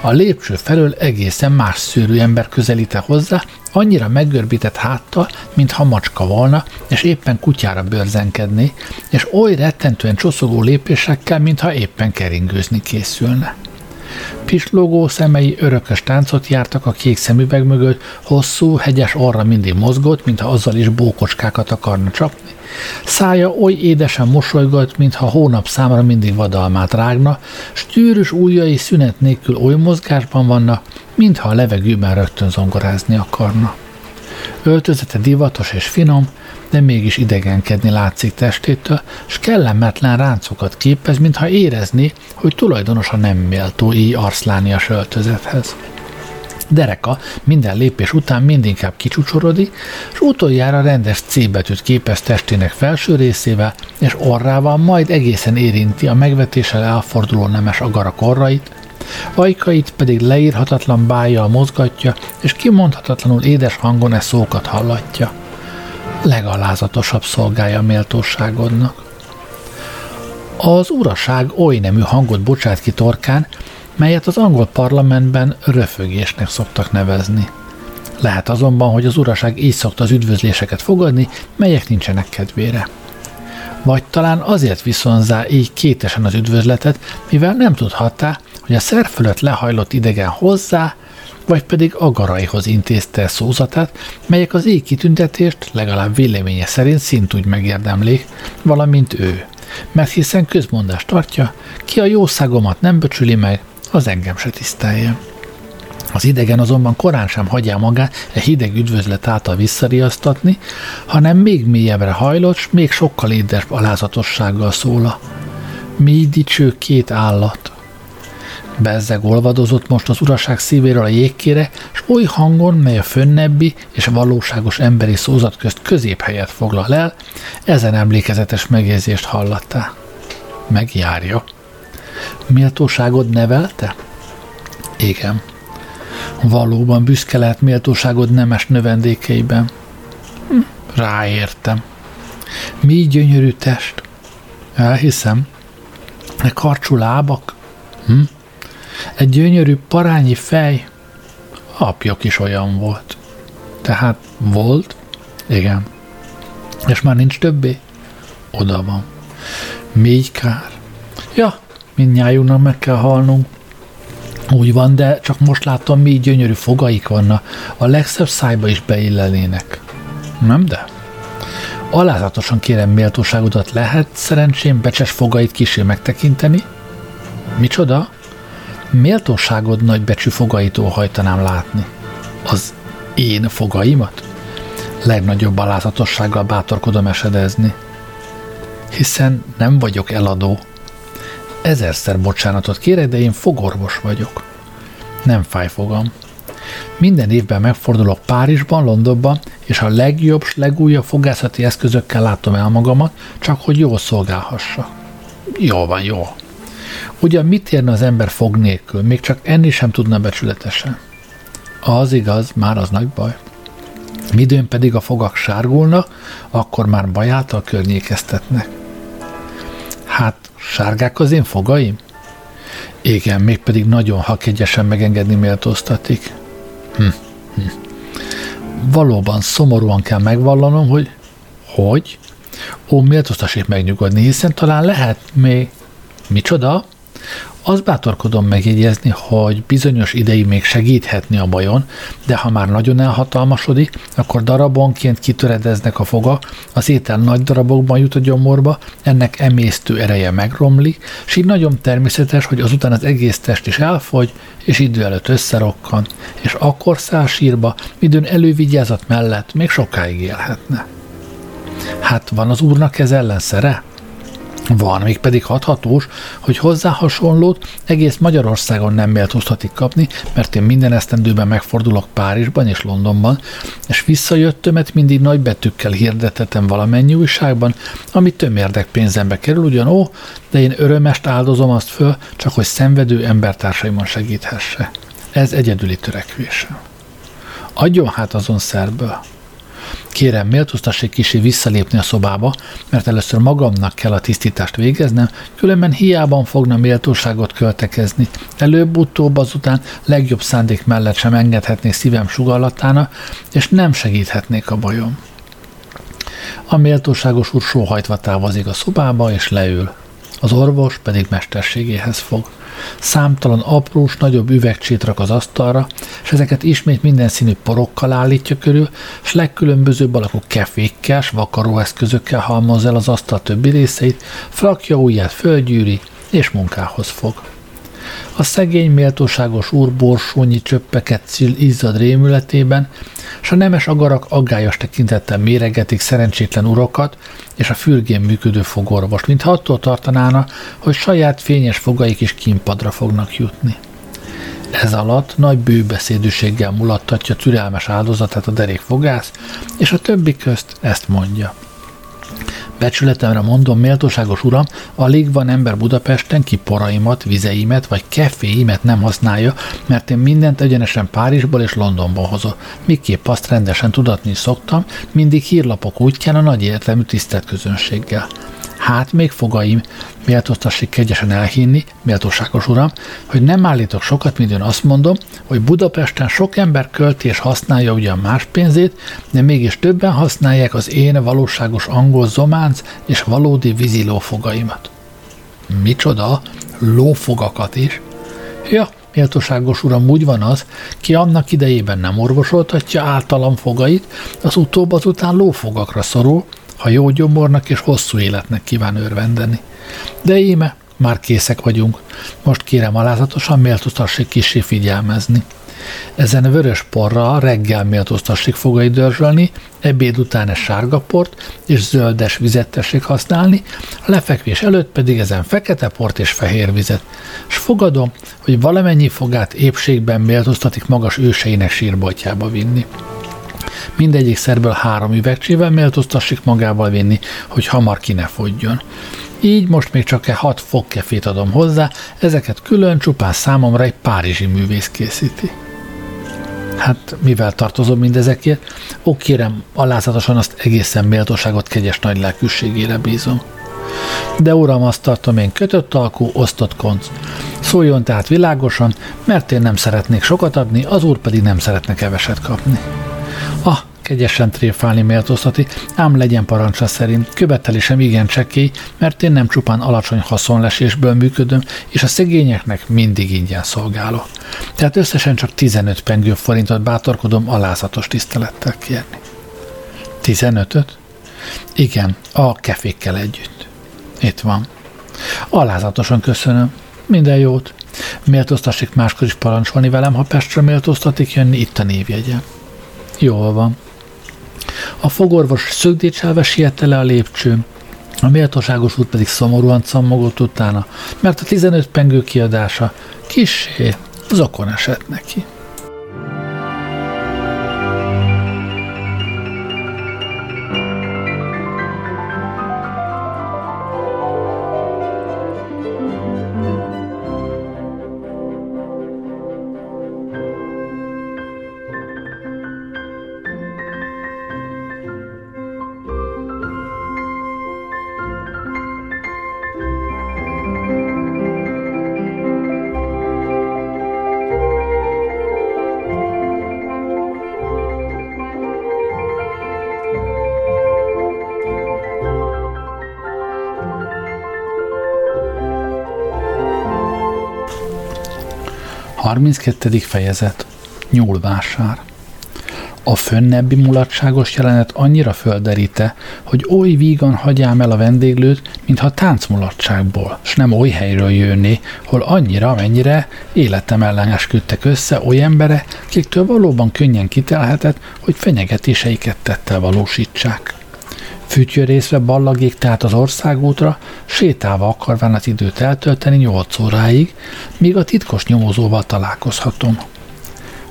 A lépcső felől egészen más szőrű ember közelíte hozzá, annyira meggörbített háttal, mintha macska volna, és éppen kutyára bőrzenkedni, és oly rettentően csoszogó lépésekkel, mintha éppen keringőzni készülne. Pislogó szemei örökös táncot jártak a kék szemüveg mögött, hosszú, hegyes orra mindig mozgott, mintha azzal is bókocskákat akarna csapni. Szája oly édesen mosolygott, mintha hónap számra mindig vadalmát rágna, s gyűrűs ujjai szünet nélkül oly mozgásban vannak, mintha a levegőben rögtön zongorázni akarna. Öltözete divatos és finom, de mégis idegenkedni látszik testétől, s kellemetlen ráncokat képez, mintha érezni, hogy tulajdonosa nem méltó így arszláni a öltözethez. Dereka minden lépés után mindinkább kicsucsorodik, és utoljára rendes C betűt képez testének felső részével, és orrával majd egészen érinti a megvetéssel elforduló nemes agara korrait, ajkait pedig leírhatatlan bájjal mozgatja, és kimondhatatlanul édes hangon e szókat hallatja. Legalázatosabb szolgája méltóságodnak. Az uraság oly nemű hangot bocsát ki torkán, melyet az angol parlamentben röfögésnek szoktak nevezni. Lehet azonban, hogy az uraság így szokta az üdvözléseket fogadni, melyek nincsenek kedvére. Vagy talán azért viszonzá így kétesen az üdvözletet, mivel nem tudhatta, hogy a szer fölött lehajlott idegen hozzá, vagy pedig agaraihoz intézte szózatát, melyek az éj kitüntetést legalább véleménye szerint szintúgy megérdemlik, valamint ő. Mert hiszen közmondást tartja, ki a jószágomat nem becsüli meg, az engem se tisztelje. Az idegen azonban korán sem hagyja magát egy hideg üdvözlet által visszariasztatni, hanem még mélyebbre hajlott, s még sokkal édes alázatossággal szóla. Mi dicső két állat. Bezzeg olvadozott most az uraság szívéről a jégkére, s oly hangon, mely a fönnebbi és valóságos emberi szózat közt középhelyet foglal el, ezen emlékezetes megjegyzést hallattá. Megjárja. Méltóságod nevelte? Igen. Valóban büszke lehet méltóságod nemes növendékeiben. Hm, ráértem. Mi gyönyörű test? Elhiszem. E karcsú lábak? Hm? Egy gyönyörű parányi fej? Apjuk is olyan volt. Tehát volt? Igen. És már nincs többé? Oda van. Még kár. Ja, mindnyájunknak meg kell halnunk. Úgy van, de csak most látom, mi gyönyörű fogaik vannak, a legszebb szájba is beillenének. Nem de? Alázatosan kérem méltóságodat, lehet szerencsém becses fogait kisé megtekinteni? Micsoda? Méltóságod nagy becsű fogaitól hajtanám látni. Az én fogaimat? Legnagyobb alázatossággal bátorkodom esedezni. Hiszen nem vagyok eladó, ezerszer bocsánatot kérek, de én fogorvos vagyok. Nem fáj fogam. Minden évben megfordulok Párizsban, Londonban, és a legjobb, legújabb fogászati eszközökkel látom el magamat, csak hogy jól szolgálhassa. Jó van, jó. Ugyan mit érne az ember fog nélkül, még csak enni sem tudna becsületesen. Az igaz, már az nagy baj. Midőn pedig a fogak sárgulnak, akkor már bajáltal környékeztetnek. Hát, sárgák az én fogaim? Igen, mégpedig nagyon hakegyesen megengedni méltóztatik. Hm, hm. Valóban szomorúan kell megvallanom, hogy hogy? Ó, méltóztassék megnyugodni, hiszen talán lehet még... Micsoda? Azt bátorkodom megjegyezni, hogy bizonyos ideig még segíthetni a bajon, de ha már nagyon elhatalmasodik, akkor darabonként kitöredeznek a foga, az étel nagy darabokban jut a gyomorba, ennek emésztő ereje megromlik, és így nagyon természetes, hogy azután az egész test is elfogy, és idő előtt összerokkan, és akkor száll sírba, midőn elővigyázat mellett még sokáig élhetne. Hát van az úrnak ez ellenszere? Van, még pedig hathatós, hogy hozzá hasonlót egész Magyarországon nem méltóztatik kapni, mert én minden esztendőben megfordulok Párizsban és Londonban, és visszajöttömet mindig nagy betűkkel hirdetetem valamennyi újságban, ami tömérdek pénzembe kerül, ugyan ó, de én örömest áldozom azt föl, csak hogy szenvedő embertársaimon segíthesse. Ez egyedüli törekvésem. Adjon hát azon szerből. Kérem, méltóztassék kisé visszalépni a szobába, mert először magamnak kell a tisztítást végeznem, különben hiában fogna méltóságot költekezni. Előbb-utóbb azután legjobb szándék mellett sem engedhetnék szívem sugallatána, és nem segíthetnék a bajom. A méltóságos úr sóhajtva távozik a szobába, és leül. Az orvos pedig mesterségéhez fog. Számtalan aprós, nagyobb üvegcsét rak az asztalra, és ezeket ismét minden színű porokkal állítja körül, és legkülönbözőbb alakú kefékkel, s vakaróeszközökkel halmoz el az asztal többi részeit, frakja ujját fölgyűri, és munkához fog. A szegény, méltóságos úr borsónyi csöppeket szül izzad rémületében, s a nemes agarak aggályos tekintettel méregetik szerencsétlen urokat és a fürgén működő fogorvos, mintha attól tartanána, hogy saját fényes fogaik is kínpadra fognak jutni. Ez alatt nagy bőbeszédűséggel mulattatja türelmes áldozatát a derék fogász, és a többi közt ezt mondja – Becsületemre mondom, méltóságos uram, alig van ember Budapesten, ki poraimat, vizeimet vagy keféimet nem használja, mert én mindent egyenesen Párizsból és Londonból hozok. Miképp azt rendesen tudatni szoktam, mindig hírlapok útján a nagy értelmű tisztelt közönséggel. Hát még fogaim, méltóztassék kegyesen elhinni, méltóságos uram, hogy nem állítok sokat, mint ön azt mondom, hogy Budapesten sok ember költi és használja ugyan más pénzét, de mégis többen használják az én valóságos angol zománc és valódi vízilófogaimat. Micsoda? Lófogakat is? Ja, méltóságos uram, úgy van az, ki annak idejében nem orvosoltatja általam fogait, az utóbb azután lófogakra szorul, ha jó gyomornak és hosszú életnek kíván örvendeni. De íme, már készek vagyunk. Most kérem alázatosan méltóztassék kisé figyelmezni. Ezen vörös porra reggel méltóztassék fogai dörzsölni, ebéd után egy sárga port és zöldes vizet tessék használni, a lefekvés előtt pedig ezen fekete port és fehér vizet. S fogadom, hogy valamennyi fogát épségben méltóztatik magas őseinek sírboltjába vinni. Mindegyik szerből három üvegcsével méltóztassik magával vinni, hogy hamar ki ne fogjon. Így most még csak e hat fogkefét adom hozzá, ezeket külön csupán számomra egy párizsi művész készíti. Hát mivel tartozom mindezekért? Ó, kérem, alázatosan azt egészen méltóságot kegyes nagy lelkűségére bízom. De uram, azt tartom én kötött alkú, osztott konc. Szóljon tehát világosan, mert én nem szeretnék sokat adni, az úr pedig nem szeretne keveset kapni. Kegyesen tréfálni méltóztati, ám legyen parancsa szerint, követelésem igen csekély, mert én nem csupán alacsony haszonlesésből működöm, és a szegényeknek mindig ingyen szolgálok. Tehát összesen csak 15 pengő forintot bátorkodom alázatos tisztelettel kérni. 15-öt? Igen, a kefékkel együtt. Itt van. Alázatosan köszönöm. Minden jót. Méltóztassék máskor is parancsolni velem, ha Pestre méltóztatik jönni, itt a névjegyem. Jól van. A fogorvos szögdécselve siette le a lépcsőn, a méltóságos út pedig szomorúan cammogott utána, mert a 15 pengő kiadása kissé zokon esett neki. 32. fejezet Nyúlvásár a fönnebbi mulatságos jelenet annyira földerite, hogy oly vígan hagyjám el a vendéglőt, mintha táncmulatságból, s nem oly helyről jönni, hol annyira, mennyire életem ellen esküdtek össze oly embere, kiktől valóban könnyen kitelhetett, hogy fenyegetéseiket tettel valósítsák. Fütyörészve ballagék tehát az országútra, sétálva akarván az időt eltölteni nyolc óráig, míg a titkos nyomozóval találkozhatom.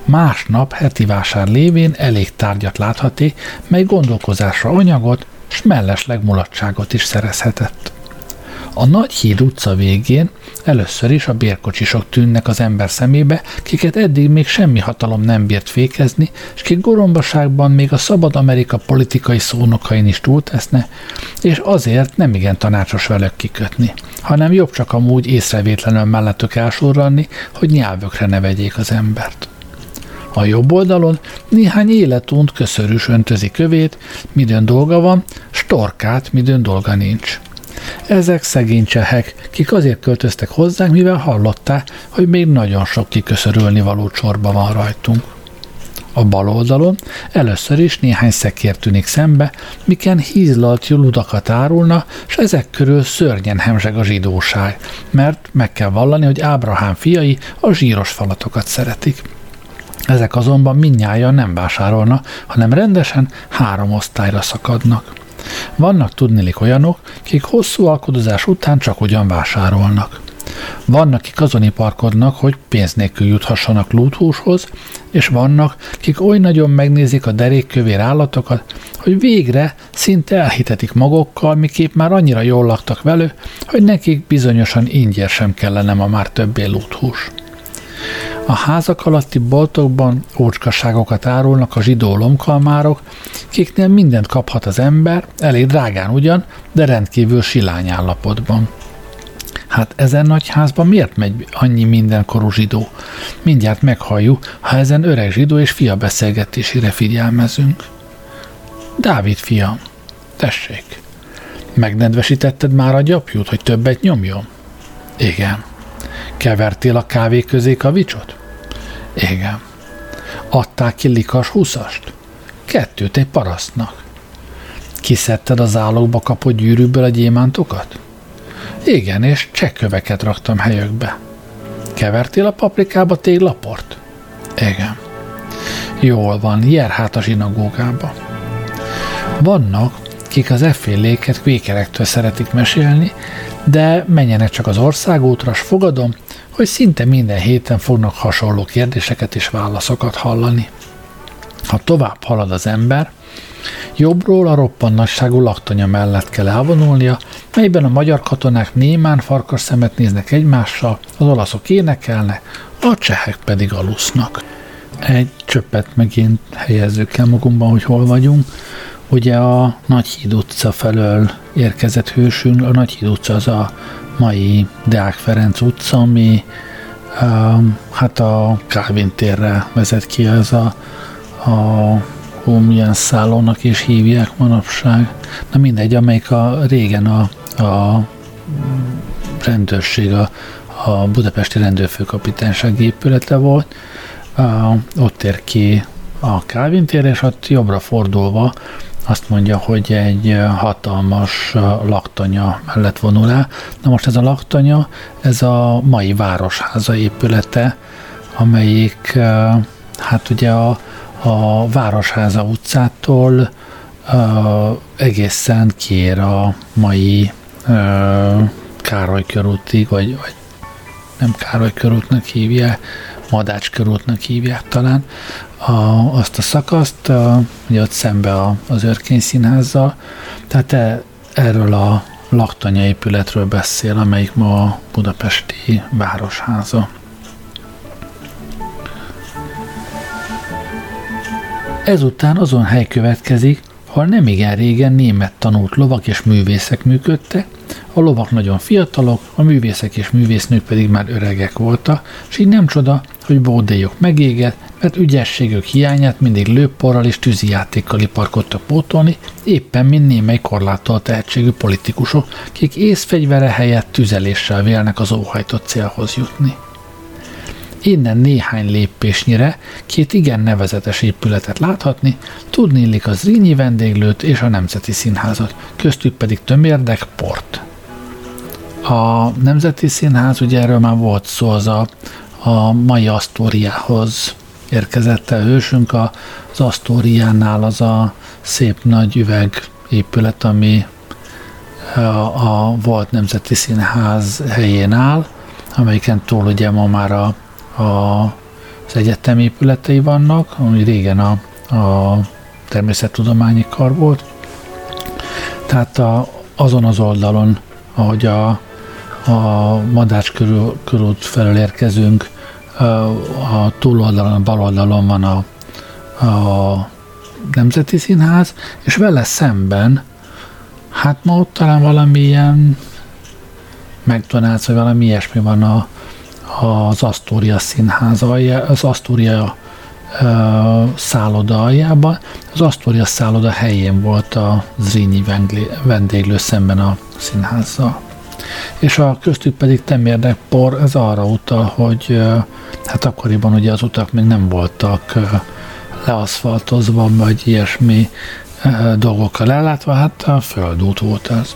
Másnap heti vásár lévén elég tárgyat láthaté, mely gondolkozásra anyagot, s mellesleg mulatságot is szerezhetett. A Nagy Híd utca végén először is a bérkocsisok tűnnek az ember szemébe, kiket eddig még semmi hatalom nem bírt fékezni, és kik gorombaságban még a szabad Amerika politikai szónokain is túlteszne, és azért nem igen tanácsos velük kikötni, hanem jobb csak amúgy észrevétlenül mellettük elsorranni, hogy nyelvökre ne vegyék az embert. A jobb oldalon néhány életunt köszörűs öntözi kövét, midőn dolga van, storkát, midőn dolga nincs. Ezek szegény csehek, kik azért költöztek hozzánk, mivel hallották, hogy még nagyon sok kiköszörülni való csorba van rajtunk. A bal oldalon először is néhány szekér tűnik szembe, miken hízlalt ludakat árulna, és ezek körül szörnyen hemzseg a zsidóság, mert meg kell vallani, hogy Ábrahám fiai a zsíros falatokat szeretik. Ezek azonban minnyáján nem vásárolna, hanem rendesen három osztályra szakadnak. Vannak tudnilik olyanok, kik hosszú alkodozás után csak ugyan vásárolnak. Vannak, kik azon iparkodnak, hogy pénz nélkül juthassanak lúthúshoz, és vannak, kik oly nagyon megnézik a derékkövér állatokat, hogy végre szinte elhitetik magukkal, miképp már annyira jól laktak velő, hogy nekik bizonyosan ingyen sem kellene ma már többé lúthús. A házak alatti boltokban ócskaságokat árulnak a zsidó lomkalmárok, kiknél mindent kaphat az ember, elég drágán ugyan, de rendkívül silány állapotban. Hát ezen nagy házban miért megy annyi mindenkorú zsidó? Mindjárt meghalljuk, ha ezen öreg zsidó és fia beszélgetésére figyelmezünk. Dávid fia, tessék, megnedvesítetted már a gyapjút, hogy többet nyomjon? Igen. Kevertél a kávé közé kavicsot? Igen. Adták ki likas húszast? Kettőt egy parasztnak. Kiszedted az állókba kapott gyűrűből a gyémántokat? Igen, és csekköveket raktam helyökbe. Kevertél a paprikába téglaport? Igen. Jól van, jár hát a zsinagógába. Vannak, kik az efféléket kvékerektől szeretik mesélni, de menjenek csak az országútra, s fogadom, hogy szinte minden héten fognak hasonló kérdéseket és válaszokat hallani. Ha tovább halad az ember, jobbról a roppannasságú laktanya mellett kell elvonulnia, melyben a magyar katonák némán farkas szemet néznek egymással, az olaszok énekelnek, a csehek pedig alusznak. Egy csöppet megint helyezzük el magunkban, hogy hol vagyunk. Ugye a Nagyhíd utca felől érkezett hősünk, a Nagyhíd utca az a mai Deák Ferenc utca, ami um, hát a Calvin térre vezet ki, ez a, a hú, milyen szállónak is hívják manapság. Na mindegy, amelyik a régen a, a rendőrség, a, a budapesti rendőrfőkapitányság épülete volt, a, ott ér ki a Calvin tér, és ott jobbra fordulva azt mondja, hogy egy hatalmas laktanya mellett vonul el. Na most ez a laktanya, ez a mai városháza épülete, amelyik hát ugye a, a Városháza utcától uh, egészen kér a mai uh, Károly körútig, vagy, vagy nem Károly körútnak hívják, Madács körútnak hívják talán, a, azt a szakaszt, a, ugye ott szembe a, az Örkény Színházzal, tehát e, erről a laktanya épületről beszél, amelyik ma a budapesti városháza. Ezután azon hely következik, ahol nem igen régen német tanult lovak és művészek működtek, a lovak nagyon fiatalok, a művészek és művésznők pedig már öregek voltak, és így nem csoda, hogy bódéjuk megégett, mert ügyességük hiányát mindig lőporral és tűzijátékkal iparkodtak pótolni, éppen mint némely korlátolt tehetségű politikusok, kik észfegyvere helyett tüzeléssel vélnek az óhajtott célhoz jutni. Innen néhány lépésnyire két igen nevezetes épületet láthatni, tudnélik az Rínyi vendéglőt és a Nemzeti Színházat, köztük pedig tömérdek port. A Nemzeti Színház, ugye erről már volt szó, az a, a mai Asztóriához érkezett el hősünk, az Asztóriánál az a szép nagy üveg épület, ami a, volt Nemzeti Színház helyén áll, amelyiken túl ugye ma már a, a, az egyetem épületei vannak, ami régen a, a természettudományi kar volt. Tehát a, azon az oldalon, ahogy a, a Madács körül, körút felől érkezünk, a, túloldalon, a bal oldalon van a, a Nemzeti Színház, és vele szemben, hát ma ott talán valamilyen McDonald's, vagy valami ilyesmi van a, az Astoria színház alja, az Astoria uh, szálloda aljában. Az Astoria szálloda helyén volt a Zrínyi vendéglő szemben a színházzal. És a köztük pedig temérdek por, ez arra utal, hogy hát akkoriban ugye az utak még nem voltak leaszfaltozva, vagy ilyesmi dolgokkal ellátva, hát a földút volt ez.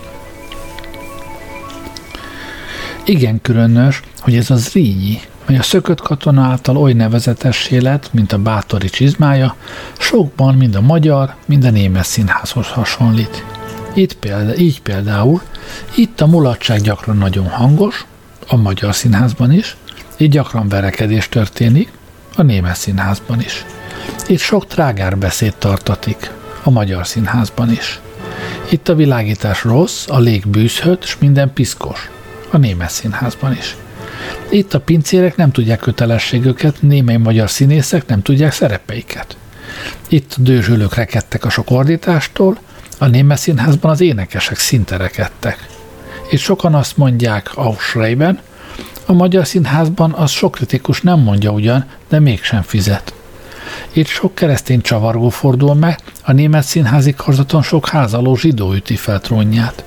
Igen különös, hogy ez az rínyi, mely a szökött katona által oly nevezetessé lett, mint a bátori csizmája, sokban mind a magyar, mind a német színházhoz hasonlít. Itt példa, így például, itt a mulatság gyakran nagyon hangos, a magyar színházban is, így gyakran verekedés történik, a német színházban is. Itt sok trágár beszéd tartatik, a magyar színházban is. Itt a világítás rossz, a lég bűzhött, és minden piszkos a német színházban is. Itt a pincérek nem tudják kötelességüket, némely magyar színészek nem tudják szerepeiket. Itt a dőzsülők rekedtek a sok ordítástól, a német színházban az énekesek szinte rekedtek. Itt sokan azt mondják Ausreiben, a magyar színházban az sok kritikus nem mondja ugyan, de mégsem fizet. Itt sok keresztény csavargó fordul meg, a német színházi karzaton sok házaló zsidó üti fel trónját.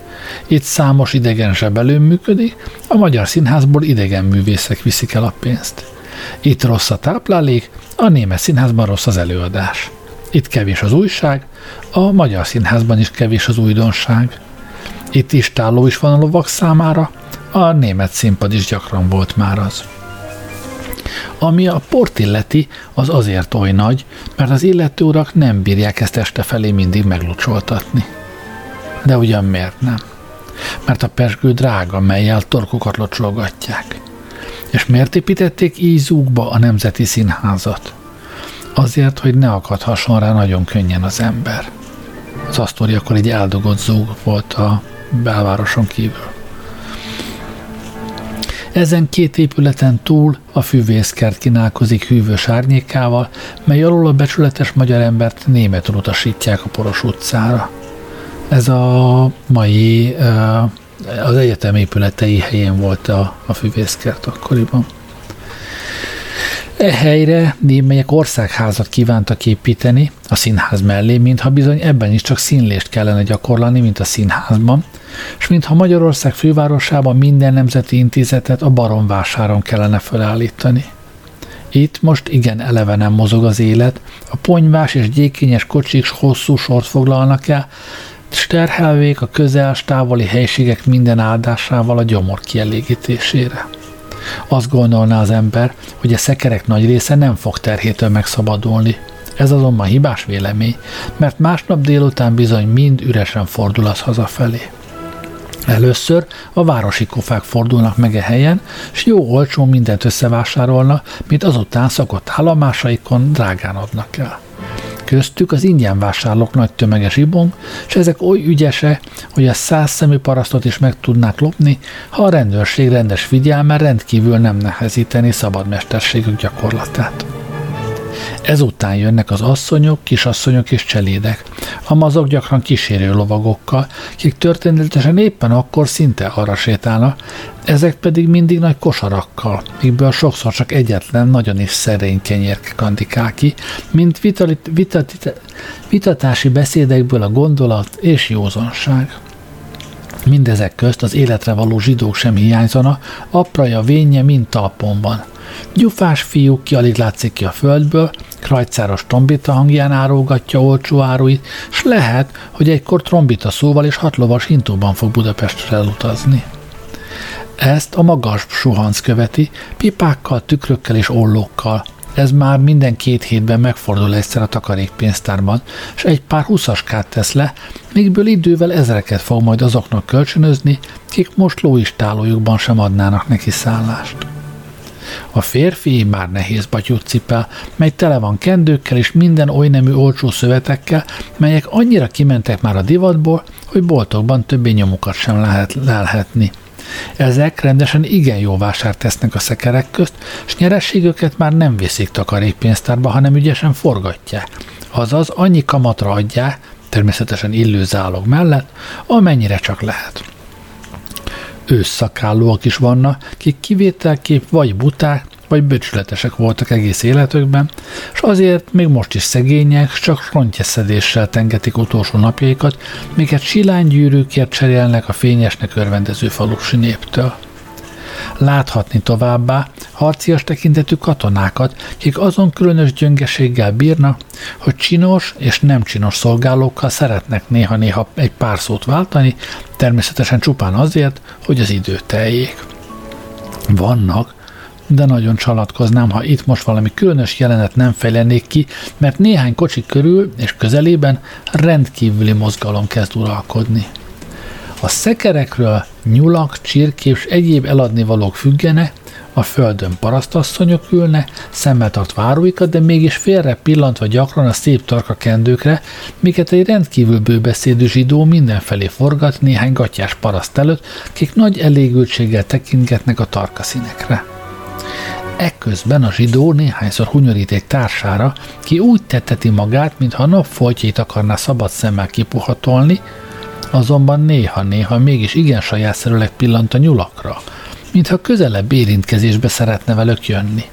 Itt számos idegen zsebelő működik, a magyar színházból idegen művészek viszik el a pénzt. Itt rossz a táplálék, a német színházban rossz az előadás. Itt kevés az újság, a magyar színházban is kevés az újdonság. Itt is táló is van a lovak számára, a német színpad is gyakran volt már az. Ami a port illeti, az azért oly nagy, mert az illető urak nem bírják ezt este felé mindig meglucsoltatni. De ugyan miért nem? Mert a pesgő drága, melyel torkokat locsolgatják. És miért építették így zúgba a Nemzeti Színházat? Azért, hogy ne akadhasson rá nagyon könnyen az ember. Az Asztori akkor egy eldugott zúg volt a belvároson kívül. Ezen két épületen túl a füvészkert kínálkozik hűvös árnyékával, mely alól a becsületes magyar embert németül utasítják a Poros utcára. Ez a mai az egyetem épületei helyén volt a, a füvészkert akkoriban. E helyre némelyek országházat kívántak építeni a színház mellé, mintha bizony ebben is csak színlést kellene gyakorlani, mint a színházban, és mintha Magyarország fővárosában minden nemzeti intézetet a Baromvásáron kellene felállítani. Itt most igen elevenen mozog az élet, a ponyvás és gyékényes kocsik hosszú sort foglalnak el, és terhelvék a közel távoli helységek minden áldásával a gyomor kielégítésére. Azt gondolná az ember, hogy a szekerek nagy része nem fog terhétől megszabadulni. Ez azonban hibás vélemény, mert másnap délután bizony mind üresen fordul az hazafelé. Először a városi kofák fordulnak meg a helyen, és jó olcsón mindent összevásárolnak, mint azután szokott állomásaikon drágán adnak el. Köztük az ingyen vásárlók nagy tömeges ibong, és ezek oly ügyese, hogy a száz szemű parasztot is meg tudnák lopni, ha a rendőrség rendes figyelme rendkívül nem nehezíteni szabadmesterségük gyakorlatát. Ezután jönnek az asszonyok, kisasszonyok és cselédek. A mazok gyakran kísérő lovagokkal, kik történetesen éppen akkor szinte arra sétálnak, ezek pedig mindig nagy kosarakkal, mikből sokszor csak egyetlen, nagyon is szerény kenyérke kandikál ki, mint vitalit, vitatit, vitatási beszédekből a gondolat és józanság. Mindezek közt az életre való zsidók sem hiányzana, apraja vénye mind talpon van – Gyufás fiú, ki alig látszik ki a földből, krajcáros trombita hangján árulgatja olcsó áruit, s lehet, hogy egykor trombita szóval és hatlovas hintóban fog Budapestre elutazni. Ezt a magas suhanc követi, pipákkal, tükrökkel és ollókkal. Ez már minden két hétben megfordul egyszer a takarékpénztárban, és egy pár huszaskát tesz le, mígből idővel ezreket fog majd azoknak kölcsönözni, kik most lóistálójukban sem adnának neki szállást. A férfi már nehéz batyút cipel, mely tele van kendőkkel és minden oly nemű olcsó szövetekkel, melyek annyira kimentek már a divatból, hogy boltokban többé nyomukat sem lehet lelhetni. Ezek rendesen igen jó vásárt tesznek a szekerek közt, és nyerességüket már nem viszik takarékpénztárba, hanem ügyesen forgatják. Azaz annyi kamatra adják, természetesen illő zálog mellett, amennyire csak lehet. Ősszakállóak is vannak, kik kivételkép vagy buták, vagy böcsületesek voltak egész életükben, és azért még most is szegények, csak rontyeszedéssel tengetik utolsó napjaikat, miket silánygyűrűkért cserélnek a fényesnek örvendező falusi néptől. Láthatni továbbá harcias tekintetű katonákat, kik azon különös gyöngeséggel bírnak, hogy csinos és nem csinos szolgálókkal szeretnek néha-néha egy pár szót váltani, természetesen csupán azért, hogy az idő teljék. Vannak, de nagyon csalatkoznám, ha itt most valami különös jelenet nem fejlenék ki, mert néhány kocsi körül és közelében rendkívüli mozgalom kezd uralkodni. A szekerekről nyulak, csirkép és egyéb eladnivalók függenek, a földön parasztasszonyok ülne, szemmel tart váróikat, de mégis félre pillantva gyakran a szép tarka kendőkre, miket egy rendkívül bőbeszédű zsidó mindenfelé forgat néhány gatyás paraszt előtt, kik nagy elégültséggel tekintgetnek a tarka színekre. Ekközben a zsidó néhányszor hunyoríték társára, ki úgy tetteti magát, mintha a nap folytjét akarná szabad szemmel kipuhatolni, azonban néha-néha mégis igen sajátszerűleg pillant a nyulakra, mintha közelebb érintkezésbe szeretne velük jönni.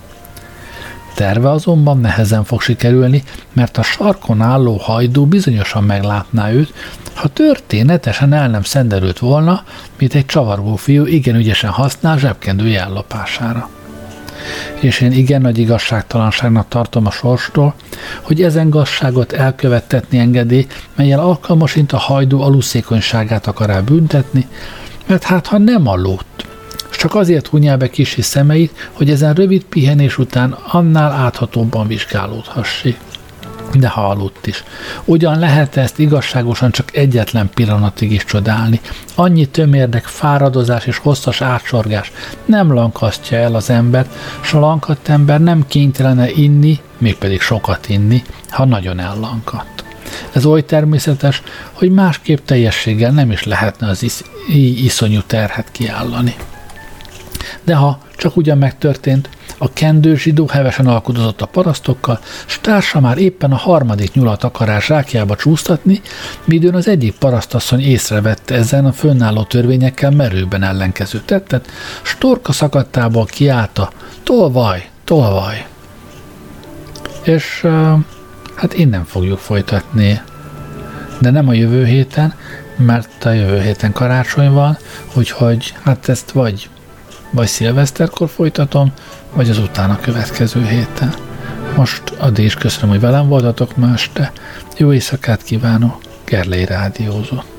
Terve azonban nehezen fog sikerülni, mert a sarkon álló hajdú bizonyosan meglátná őt, ha történetesen el nem szenderült volna, mint egy csavargó fiú igen ügyesen használ zsebkendő ellopására és én igen nagy igazságtalanságnak tartom a sorstól, hogy ezen gazságot elkövettetni engedély, melyel alkalmasint a hajdú aluszékonyságát akar el büntetni, mert hát ha nem aludt, és csak azért hunyál be kisi szemeit, hogy ezen rövid pihenés után annál áthatóbban vizsgálódhassék de ha aludt is. Ugyan lehet ezt igazságosan csak egyetlen pillanatig is csodálni. Annyi tömérdek, fáradozás és hosszas átsorgás nem lankasztja el az embert, s a lankadt ember nem kénytelene inni, mégpedig sokat inni, ha nagyon ellankadt. Ez oly természetes, hogy másképp teljességgel nem is lehetne az is, iszonyú terhet kiállani. De ha csak ugyan megtörtént, a kendő zsidó hevesen alkudozott a parasztokkal, s társa már éppen a harmadik nyulat akarás rákjába csúsztatni, midőn az egyik parasztasszony észrevette ezen a fönnálló törvényekkel merőben ellenkező tettet, s torka szakadtából kiállta, tolvaj, tolvaj. És hát innen fogjuk folytatni, de nem a jövő héten, mert a jövő héten karácsony van, úgyhogy hát ezt vagy vagy szilveszterkor folytatom, vagy az utána következő héten. Most addig is köszönöm, hogy velem voltatok ma este. Jó éjszakát kívánok, Gerlei Rádiózott.